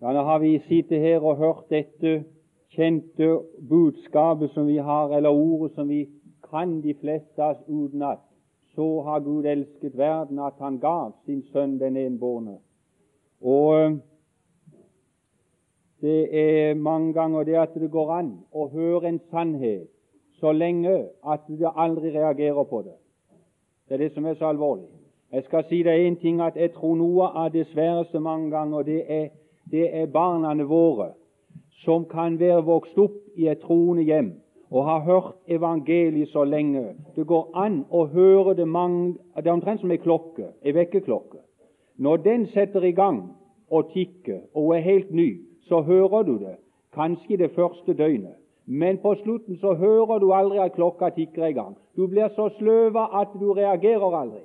Ja, nå har vi sittet her og hørt dette kjente budskapet som vi har, eller ordet som vi kan de fleste av oss utenat. Så har Gud elsket verden at Han gav sin sønn den enbårne. Og eh, det er mange ganger det at det går an å høre en sannhet så lenge at du aldri reagerer på det. Det er det som er så alvorlig. Jeg skal si deg en ting at jeg tror noe av det sværeste mange ganger, det er, det er barna våre som kan være vokst opp i et troende hjem og har hørt evangeliet så lenge. Det går an å høre det mange Det er omtrent som ei klokke, ei vekkerklokke. Når den setter i gang og tikker, og er helt ny, så hører du det kanskje det første døgnet. Men på slutten så hører du aldri at klokka tikker i gang. Du blir så sløva at du reagerer aldri.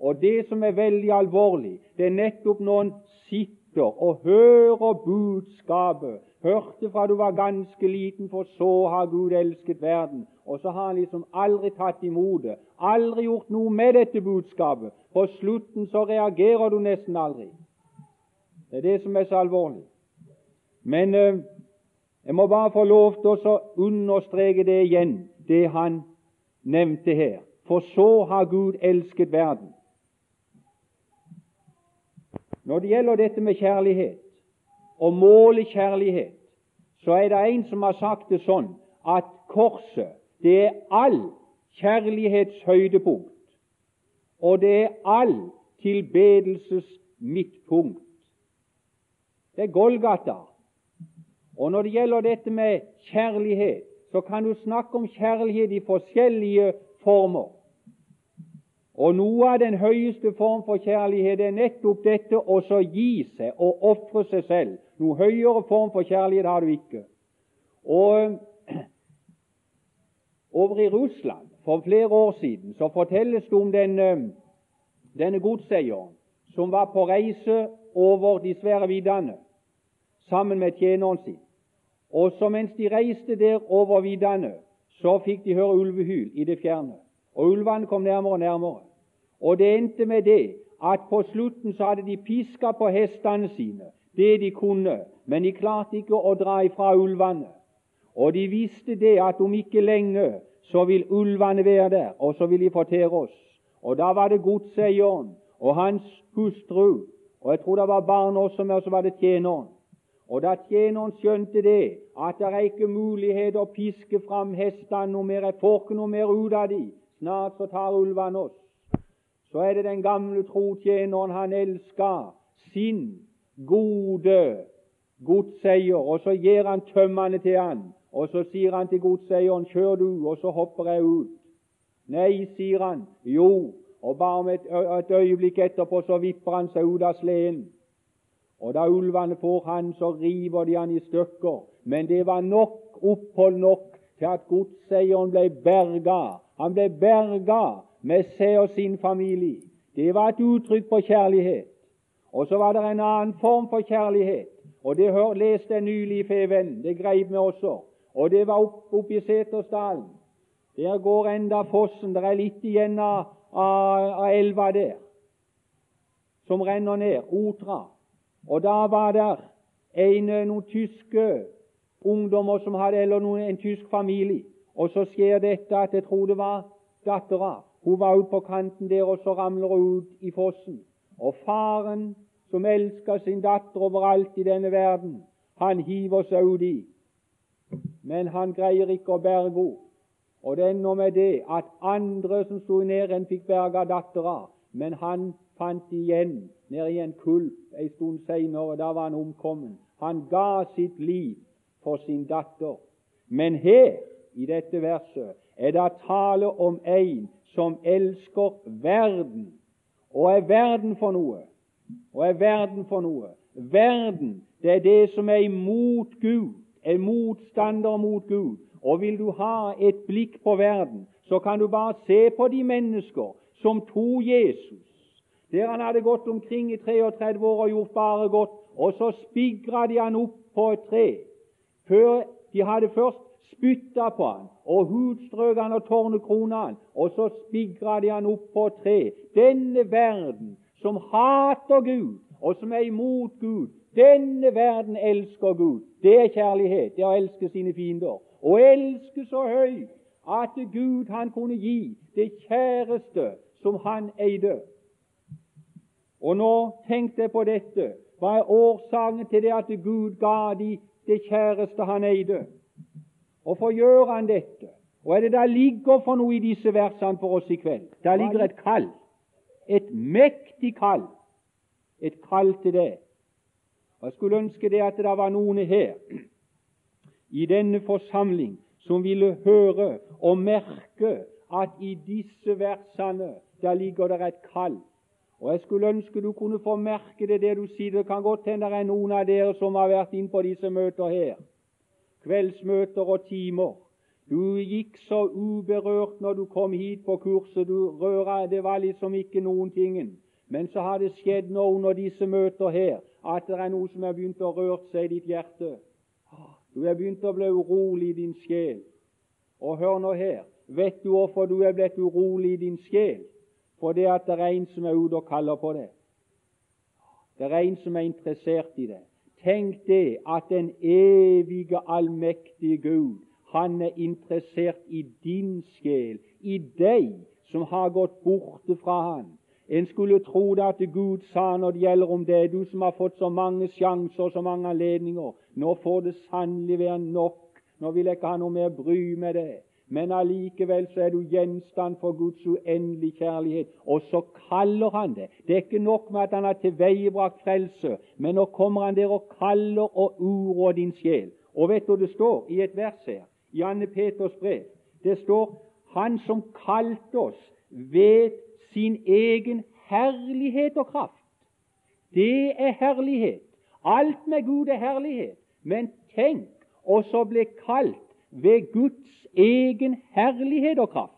Og det som er veldig alvorlig, det er nettopp når en sitter og hører budskapet. Hørte fra du var ganske liten, for så har Gud elsket verden. Og så har han liksom aldri tatt imot det, aldri gjort noe med dette budskapet. På slutten så reagerer du nesten aldri. Det er det som er så alvorlig. Men eh, jeg må bare få lov til å understreke det igjen, det han nevnte her. For så har Gud elsket verden. Når det gjelder dette med kjærlighet, og måle kjærlighet, så er det en som har sagt det sånn at korset det er all kjærlighets høydepunkt, og det er all tilbedelses midtpunkt. Det er Golgata. Og når det gjelder dette med kjærlighet, så kan du snakke om kjærlighet i forskjellige former. Og noe av den høyeste form for kjærlighet er nettopp dette å gi seg og ofre seg selv. Noe høyere form for kjærlighet har du ikke. Og Over i Russland for flere år siden så fortelles det om denne, denne godseieren som var på reise over de svære viddene sammen med tjeneren sin. Og så mens de reiste der over viddene, så fikk de høre ulvehyl i det fjerne. Og ulvene kom nærmere og nærmere. Og det endte med det at på slutten så hadde de piska på hestene sine det de kunne, men de klarte ikke å dra ifra ulvene. Og de visste det at om ikke lenge så vil ulvene være der, og så vil de fortere oss. Og da var det godseieren og hans hustru, og jeg tror det var barn også med, og så var det tjeneren. Og da tjeneren skjønte det, at det er ikke mulighet å piske fram hestene noe mer, jeg får ikke noe mer ut av dem, snart så tar ulvene oss. Så er det den gamle trotjeneren han elsker, sin gode godseier, og så gir han tømmene til han, og så sier han til godseieren, kjør du, og så hopper jeg ut. Nei, sier han. Jo, og bare om et, et øyeblikk etterpå så vipper han seg ut av sleden. Og da ulvene får han, så river de han i stykker. Men det var nok opphold nok til at godseieren ble berga. Han ble berga med seg og sin familie. Det var et uttrykk for kjærlighet. Og så var det en annen form for kjærlighet. Og det hør, leste jeg nylig i Feven. Det greip meg også. Og det var oppe opp i Setersdalen. Der går enda fossen. Det er litt igjen av, av, elva der som renner ned. Otra. Og da var det en, noen tyske ungdommer som hadde, eller noen, en tysk familie. Og så skjer dette at jeg tror det var dattera. Hun var ute på kanten der, og så ramler hun ut i fossen. Og faren, som elsker sin datter overalt i denne verden, han hiver seg uti. Men han greier ikke å berge henne. Og det ender med det at andre som sto nede, fikk berga dattera, men han fant igjen nede i en kulp en stund seinere. Da var han omkommen. Han ga sitt liv for sin datter. Men her, i dette verset, er det tale om en som elsker verden. Og er verden for noe? Og er verden for noe? Verden, det er det som er imot Gud, er motstander mot Gud. Og vil du ha et blikk på verden, så kan du bare se på de mennesker som tok Jesus der han hadde gått omkring i 33 år og gjort bare godt, og så spigra de han opp på et tre. Før De hadde først spytta på han og hudstrøk han og tårnekrona han, og så spigra de han opp på tre. Denne verden som hater Gud og som er imot Gud. Denne verden elsker Gud. Det er kjærlighet. Det er å elske sine fiender. Å elske så høyt at Gud han kunne gi det kjæreste som han eide. Og nå tenkte jeg på dette. Hva er årsaken til det at Gud ga de det kjæreste han eide? Hvorfor gjør han dette? Og er det der ligger for noe i disse versene for oss i kveld? Der ligger et kall. Et mektig kall. Et kall til det. Og Jeg skulle ønske det at det var noen her i denne forsamling som ville høre og merke at i disse versene der ligger det et kall. Og Jeg skulle ønske du kunne få merke det det du sier. Det kan godt hende det er noen av dere som har vært inn på disse møter her. Kveldsmøter og timer. Du gikk så uberørt når du kom hit på kurset. Du røra, Det var liksom ikke noen tingen. Men så har det skjedd nå under disse møter her, at det er noe som har begynt å røre seg i ditt hjerte. Du er begynt å bli urolig i din sjel. Og hør nå her. Vet du hvorfor du er blitt urolig i din sjel? Fordi at det er en som er ute og kaller på deg. Det er en som er interessert i det. Tenk det at den evige, allmektige Gud, han er interessert i din sjel, i deg som har gått borte fra han. En skulle tro det at Gud sa når det gjelder om det, du som har fått så mange sjanser og så mange anledninger, nå får det sannelig være nok. Nå vil jeg ikke ha noe mer bry med det. Men allikevel så er du gjenstand for Guds uendelige kjærlighet. Og så kaller han det. Det er ikke nok med at han har tilveiebrakt frelse, men nå kommer han der og kaller og uroer din sjel. Og vet du det står i et vers her, i Anne Peters brev? Det står Han som kalte oss, ved sin egen herlighet og kraft. Det er herlighet. Alt med Gud er herlighet. Men tenk og så ble kalt ved Guds egen herlighet og kraft.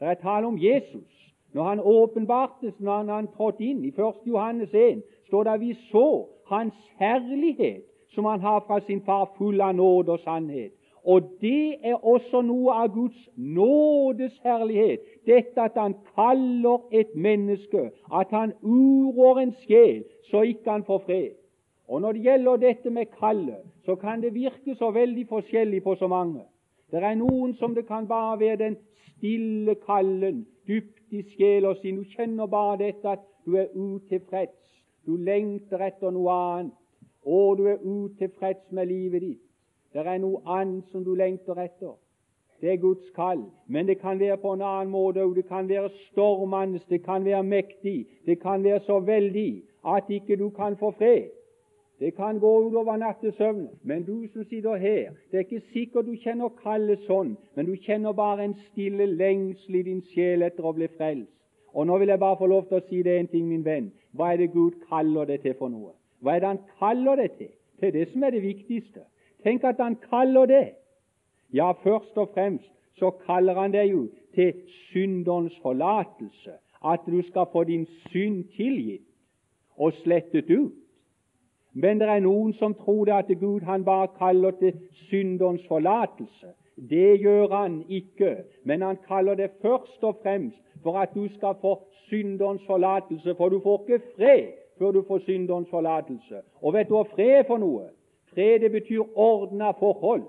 Det er tale om Jesus. Når han åpenbartes, når han, han trådte inn i 1. Johannes 1, står det at vi så hans herlighet som han har fra sin far, full av nåde og sannhet. Og det er også noe av Guds nådes herlighet, dette at han kaller et menneske, at han urår en sjel så ikke han får fred. Og Når det gjelder dette med kallet, så kan det virke så veldig forskjellig på så mange. Det er noen som det kan bare være den stille kallen dypt i sjela si. Du kjenner bare dette at du er utilfreds. Du lengter etter noe annet, og du er utilfreds med livet ditt. Det er noe annet som du lengter etter. Det er Guds kall. Men det kan være på en annen måte òg. Det kan være stormende, det kan være mektig, det kan være så veldig at ikke du kan få fred. Det kan gå utover nattesøvnen. Men du som sitter her, det er ikke sikkert du kjenner kallet sånn, men du kjenner bare en stille lengsel i din sjel etter å bli frelst. Og nå vil jeg bare få lov til å si det en ting, min venn. Hva er det Gud kaller det til for noe? Hva er det Han kaller det til? Det er det som er det viktigste. Tenk at Han kaller det. Ja, først og fremst så kaller Han deg jo til synderens forlatelse. At du skal få din synd tilgitt og slettet ut. Men det er noen som tror at Gud han bare kaller til synderens forlatelse. Det gjør han ikke, men han kaller det først og fremst for at du skal få synderens forlatelse, for du får ikke fred før du får synderens forlatelse. Og vet du hva fred er for noe? Fred det betyr ordna forhold.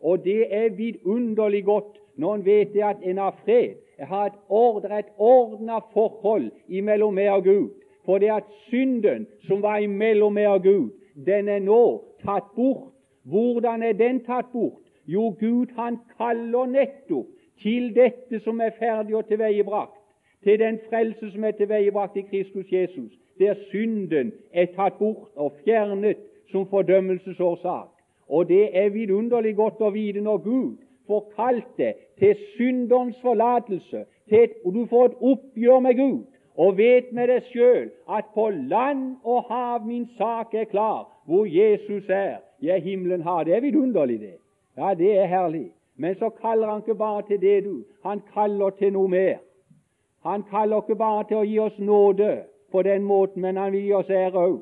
Og det er vidunderlig godt når en vet det at en har fred. Jeg har et ordre, et ordna forhold imellom meg og Gud. For det at synden som var imellom meg og Gud, den er nå tatt bort. Hvordan er den tatt bort? Jo, Gud han kaller nettopp til dette som er ferdig og tilveiebrakt, til den frelse som er tilveiebrakt i Kristus Jesus, der synden er tatt bort og fjernet som fordømmelsesårsak. Og det er vidunderlig godt å vite når Gud får kalt det til synderens forlatelse, til et, og du får et oppgjør med Gud og vet med deg sjøl at på land og hav min sak er klar, hvor Jesus er. Jeg himmelen har. Det er vidunderlig, det. Ja, det er herlig. Men så kaller han ikke bare til det, du. Han kaller til noe mer. Han kaller ikke bare til å gi oss nåde på den måten, men han vil gi oss ære òg.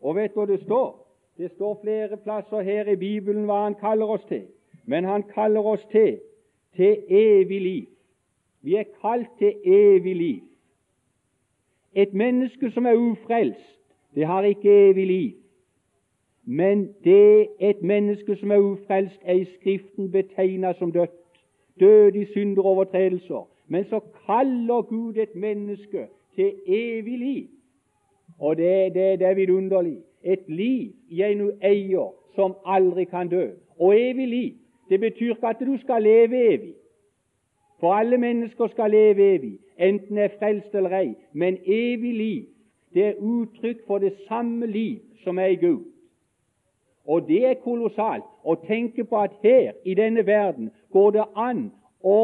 Og vet du hva det står? Det står flere plasser her i Bibelen hva han kaller oss til. Men han kaller oss til til evig liv. Vi er kalt til evig liv. Et menneske som er ufrelst, det har ikke evig liv. Men det et menneske som er ufrelst, er i Skriften betegnet som dødt, død i synder og overtredelser. Men så kaller Gud et menneske til evig liv. Og det, det, det er vidunderlig. Et liv nå eier, som aldri kan dø. Og evig liv, det betyr ikke at du skal leve evig. For alle mennesker skal leve evig, enten er frelst eller ei. Men evig liv, det er uttrykk for det samme liv som er i Gud. Og det er kolossalt å tenke på at her i denne verden går det an å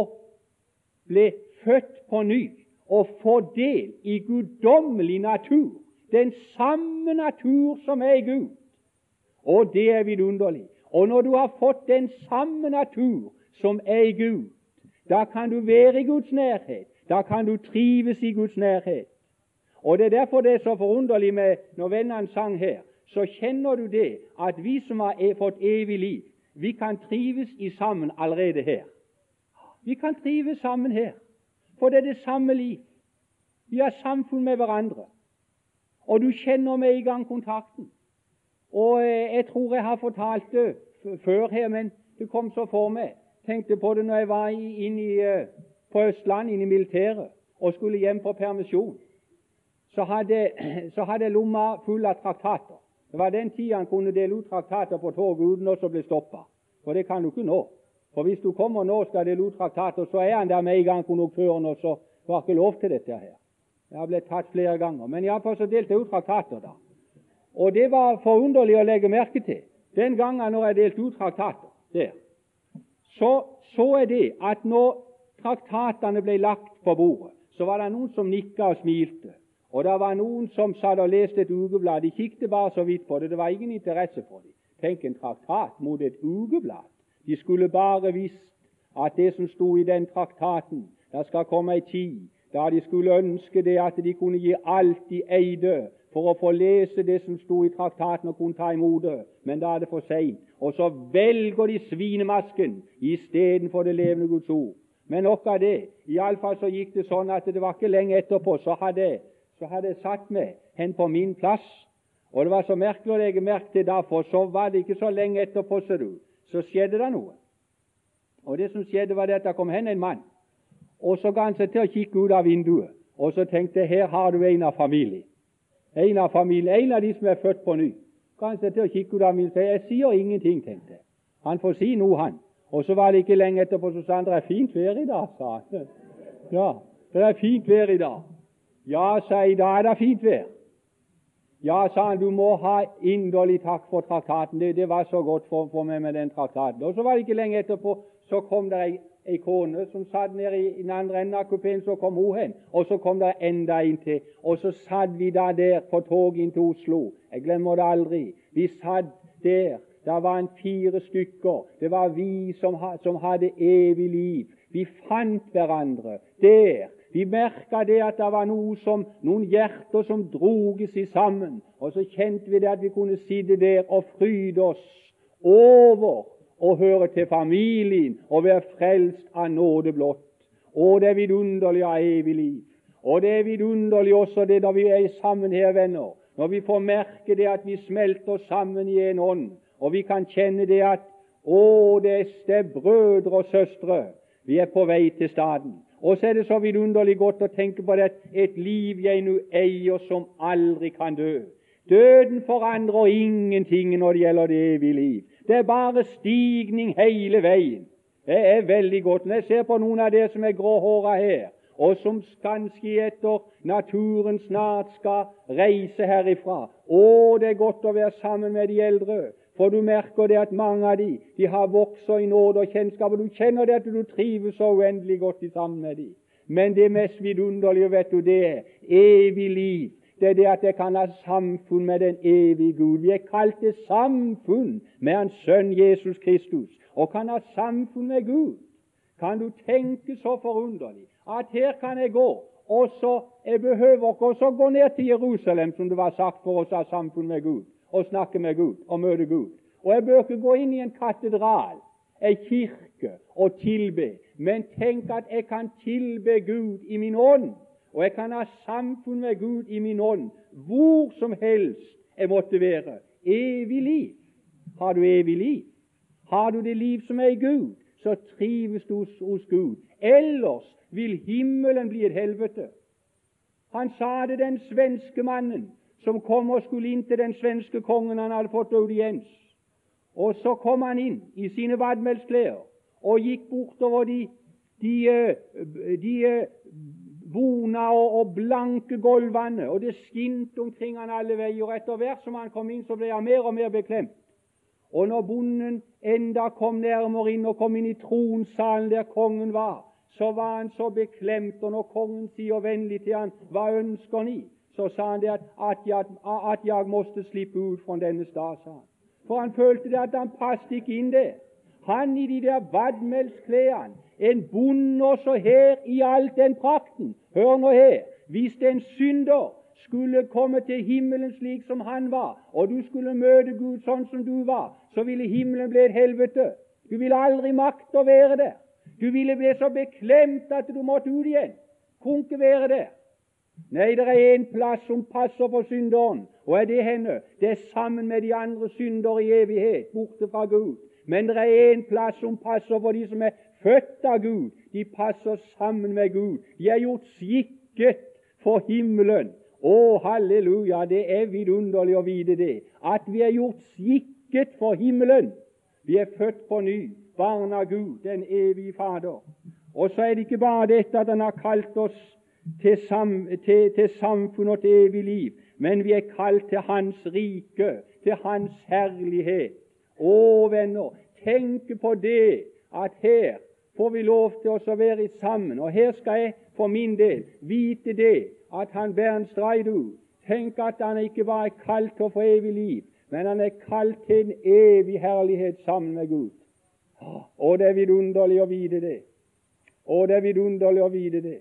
bli født på ny og få del i guddommelig natur. Den samme natur som er i Gud. Og det er vidunderlig. Og når du har fått den samme natur som er i Gud, da kan du være i Guds nærhet. Da kan du trives i Guds nærhet. Og Det er derfor det er så forunderlig med når vennene sang her, så kjenner du det at vi som har e- fått evig liv, vi kan trives i sammen allerede her. Vi kan trives sammen her, for det er det samme liv. Vi har samfunn med hverandre. Og du kjenner med en gang kontakten. Og eh, jeg tror jeg har fortalt det før her, men det kom så for meg tenkte på det når jeg var inn i, eh, på Østlandet, inn i militæret, og skulle hjem på permisjon. Så hadde, så hadde lomma full av traktater. Det var den tida han kunne dele ut traktater på toget uten å bli stoppa. For det kan du ikke nå. For hvis du kommer nå og skal dele ut traktater, så er han der med en gang konduktøren, og så var ikke lov til dette her. Jeg har blitt tatt flere ganger. Men iallfall så delte jeg ut traktater da. Og det var forunderlig å legge merke til. Den gangen når jeg delte ut traktater der, så så jeg det at når traktatene ble lagt på bordet, så var det noen som nikka og smilte. Og det var noen som satt og leste et ukeblad. De kikket bare så vidt på det. Det var ingen interesse for dem. Tenk en traktat mot et ukeblad. De skulle bare visst at det som sto i den traktaten Det skal komme ei tid da de skulle ønske det at de kunne gi alt de eide for å få lese det som sto i traktaten og kunne ta imot det, men da er det for seint. Og så velger de svinemasken istedenfor det levende Guds ord. Men nok av det. Iallfall så gikk det sånn at det var ikke lenge etterpå så hadde, så hadde jeg satt meg hen på min plass. Og det var så merkelig å legge merke til da, for så var det ikke så lenge etterpå, ser du, så skjedde det noe. Og det som skjedde, var det at det kom hen en mann. Og så ga han seg til å kikke ut av vinduet. Og så tenkte jeg her har du en av familien. En av familien, en av de som er født på ny. han seg til å kikke ut av min Jeg sier ingenting, tenkte jeg. Han får si noe, han. Og så var det ikke lenge etterpå så sa han det er fint vær i dag, sa han. Ja, det er fint vær i dag. Ja, sa jeg, da er det fint vær. Ja, sa han, du må ha inderlig takk for traktaten. Det, det var så godt for, for, meg med den traktaten. Og så var det ikke lenge etterpå, så kom det ei ei kone som satt nede i den andre enden av kupeen. Så kom hun hen, og så kom det enda en til. Og så satt vi da der på toget inn til Oslo. Jeg glemmer det aldri. Vi satt der. Det var en fire stykker. Det var vi som, som hadde evig liv. Vi fant hverandre der. Vi merka det at det var noe som, noen hjerter som droges i sammen. Og så kjente vi det at vi kunne sitte der og fryde oss over og høre til familien og være frelst av nåde blott. Og det er vidunderlig av evig liv. Og det er vidunderlig også det når vi er sammen her, venner, når vi får merke det at vi smelter sammen i en ånd, og vi kan kjenne det at å, det er brødre og søstre, vi er på vei til staden. Og så er det så vidunderlig godt å tenke på det et liv jeg nå eier som aldri kan dø. Døden forandrer ingenting når det gjelder det evige liv. Det er bare stigning hele veien. Det er veldig godt. Når jeg ser på noen av dere som er gråhåra her, og som kanskje etter naturen snart skal reise herifra Å, det er godt å være sammen med de eldre, for du merker det at mange av de, de har vokst i nåde og kjennskap, og du kjenner det at du trives så uendelig godt sammen med de. Men det mest vidunderlige, vet du, det er evig liv det er det at jeg kan ha samfunn med den evige Gud. Vi er kalt til samfunn med Hans Sønn Jesus Kristus, og kan ha samfunn med Gud. Kan du tenke så forunderlig at her kan jeg gå, og så jeg behøver ikke å gå ned til Jerusalem, som det var sagt for oss å ha samfunn med Gud, og snakke med Gud og møte Gud. Og jeg bør ikke gå inn i en katedral, en kirke, og tilbe, men tenk at jeg kan tilbe Gud i min ånd og jeg kan ha samfunn med Gud i min ånd hvor som helst jeg måtte være. Evig liv. Har du evig liv? Har du det liv som er i Gud, så trives du hos, hos Gud. Ellers vil himmelen bli et helvete. Han sa det den svenske mannen som kom og skulle inn til den svenske kongen han hadde fått audiens. Og så kom han inn i sine vadmelsklær og gikk bortover de, de, eh, de eh, bona og, og, blanke gulvene, og det skinte omkring han alle veier. Etter hvert som han kom inn, så ble han mer og mer beklemt. Og når bonden enda kom nærmere inn og kom inn i tronsalen der kongen var, så var han så beklemt. Og når kongen sier vennlig til han, 'Hva ønsker ni?' Så sa han det at, at, jeg, at jeg måtte slippe ut fra denne stad, sa han. For han følte det at han passet ikke inn der. Han i de der vadmelsklærne, en bonde også her i all den prakten. Hør nå her. Hvis en synder skulle komme til himmelen slik som han var, og du skulle møte Gud sånn som du var, så ville himmelen bli et helvete. Du ville aldri makte å være der. Du ville bli så beklemt at du måtte ut igjen. Kunne være der. Nei, det er en plass som passer for synderen, og er det henne? Det er sammen med de andre syndere i evighet, borte fra Gud. Men det er en plass som passer for de som er født av Gud. De passer sammen med Gud. De er gjort skikket for himmelen. Å, halleluja, det er vidunderlig å vite det, at vi er gjort skikket for himmelen. Vi er født på ny, barn av Gud, den evige Fader. Og så er det ikke bare dette at Han har kalt oss til, sam, til, til samfunn og til evig liv, men vi er kalt til Hans rike, til Hans herlighet. Å, venner, tenk på det at her får vi lov til oss å være sammen. Og her skal jeg for min del vite det at han Bernt Streidu Tenk at han ikke bare er kalt til å få evig liv, men han er kalt til en evig herlighet sammen med Gud. Å, det er vidunderlig å vite det. Å, det er vidunderlig å vite det.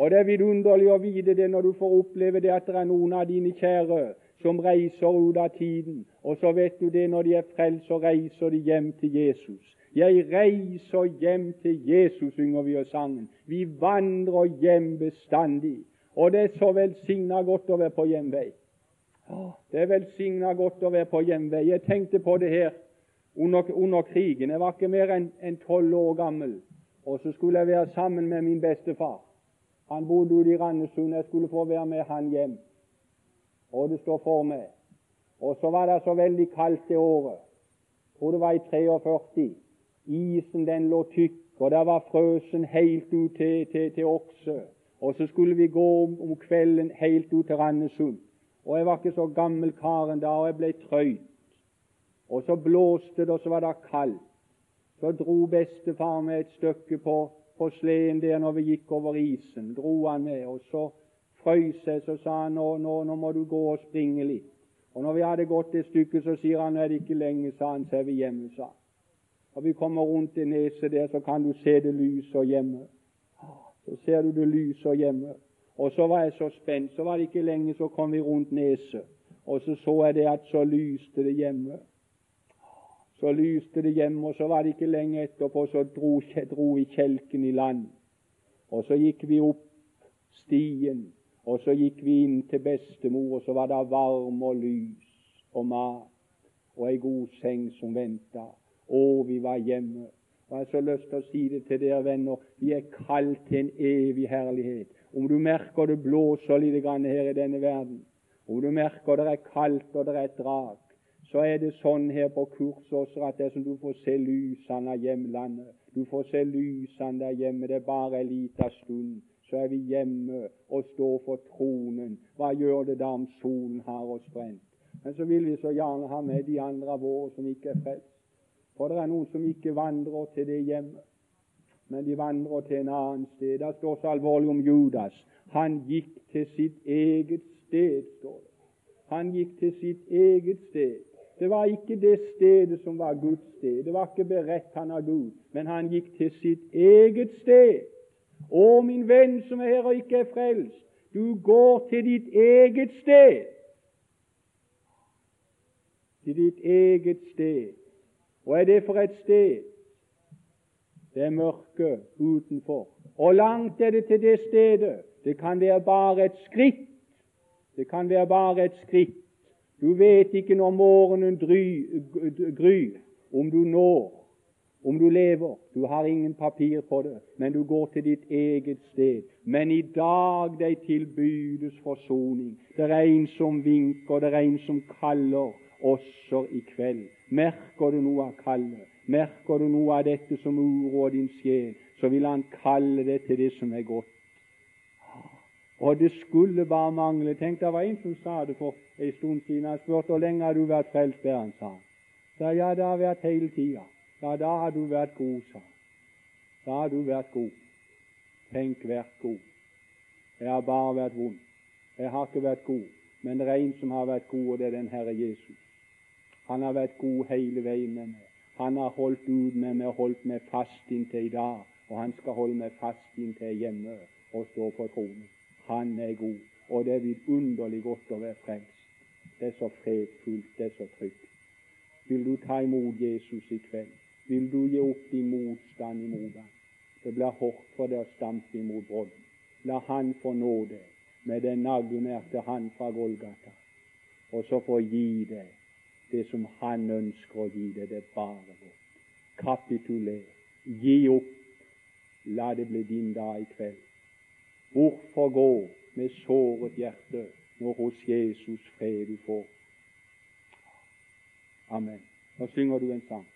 Og det er vidunderlig å vite det når du får oppleve det at det er noen av dine kjære som reiser ut av tiden. Og så vet du det, når de er frelst, så reiser de hjem til Jesus. Jeg reiser hjem til Jesus, synger vi og sangen. Vi vandrer hjem bestandig. Og det er så velsigna godt å være på hjemvei. Det er velsigna godt å være på hjemvei. Jeg tenkte på det her under, under krigen. Jeg var ikke mer enn tolv år gammel. Og så skulle jeg være sammen med min bestefar. Han bodde ute i Randesund. Jeg skulle få være med han hjem. Og det står for meg. Og så var det så veldig kaldt det året. Jeg tror det var i 43. Isen den lå tykk, og der var frøsen helt ut til, til, til Okse. Og så skulle vi gå om, om, kvelden helt ut til Randesund. Og jeg var ikke så gammel karen da, og jeg ble trøyt. Og så blåste det, og så var det kaldt. Så dro bestefar med et stykke på på sleden der når vi gikk over isen. Dro han med, og så frøs jeg, så sa han nå, nå, nå, må du gå og springe litt. Og når vi hadde gått et stykke, så sier han nå er det ikke lenge, sa han, så er vi hjemme, sa han. Når vi kommer rundt i neset der, så kan du se det lyser hjemme. Så ser du det lyser hjemme. Og så var jeg så spent, så var det ikke lenge, så kom vi rundt neset. Og så så jeg det at så lyste det hjemme. Så lyste det hjemme, og så var det ikke lenge etterpå, så dro, dro vi kjelken i land. Og så gikk vi opp stien, og så gikk vi inn til bestemor, og så var det varme og lys og mat og ei god seng som venta. Å, vi var hjemme. Og Jeg har så lyst til å si det til dere venner, vi er kalt til en evig herlighet. Om du merker det blåser litt her i denne verden, om du merker det er kaldt og det er et drag, så er det sånn her på kurs også at det er som du får se lysene av hjemlandet. Du får se lysene der hjemme. Det er bare en liten stund, så er vi hjemme og står for tronen. Hva gjør det da om solen har oss brent? Men så vil vi så gjerne ha med de andre våre som ikke er frelst. For det er noen som ikke vandrer til det hjemmet, men de vandrer til en annen sted. Det står så alvorlig om Judas. Han gikk til sitt eget sted, står det. Han gikk til sitt eget sted. Det var ikke det stedet som var Guds sted. Det var ikke beredt han av Gud, men han gikk til sitt eget sted. Å, min venn som er her og ikke er frelst, du går til ditt eget sted. Til ditt eget sted. Hva er det for et sted? Det er mørke utenfor. Og langt er det til det stedet. Det kan være bare et skritt Det kan være bare et skritt. Du vet ikke når morgenen gryr, om du når, om du lever. Du har ingen papir på det, men du går til ditt eget sted. Men i dag deg tilbydes forsoning. Det er en som vinker, det er en som kaller, også i kveld. Merker du noe av kallet? Merker du noe av dette som uroer din sjel, så vil Han kalle det til det som er godt. Og det skulle bare mangle Tenk, det var en som sa det for en stund siden. Han spurte hvor lenge har du vært frelst, der, han. Sa ja, det har vært hele tida. Ja, da har du vært god, sa han. Da har du vært god. Tenk, vært god. Jeg har bare vært vond. Jeg har ikke vært god. Men det er en som har vært god, og det er den Herre Jesus. Han har vært god hele veien med meg. Han har holdt ut med meg, holdt meg fast inntil i dag, og han skal holde meg fast inntil jeg hjemme og stå på tronen. Han er god, og det er vidunderlig godt å være frelst. Det er så fredfullt, det er så trygt. Vil du ta imot Jesus i kveld? Vil du gi opp din motstand imot ham? Det blir hardt for deg å stampe imot brodden. La Han få nåde med den naglmerkte Han fra Golgata, og så få gi deg det som Han ønsker å gi deg, det er bare godt. Kapituler. Gi opp. La det bli din dag i kveld. Hvorfor gå med såret hjerte når hos Jesus fred du får? Amen. Nå synger du en sang.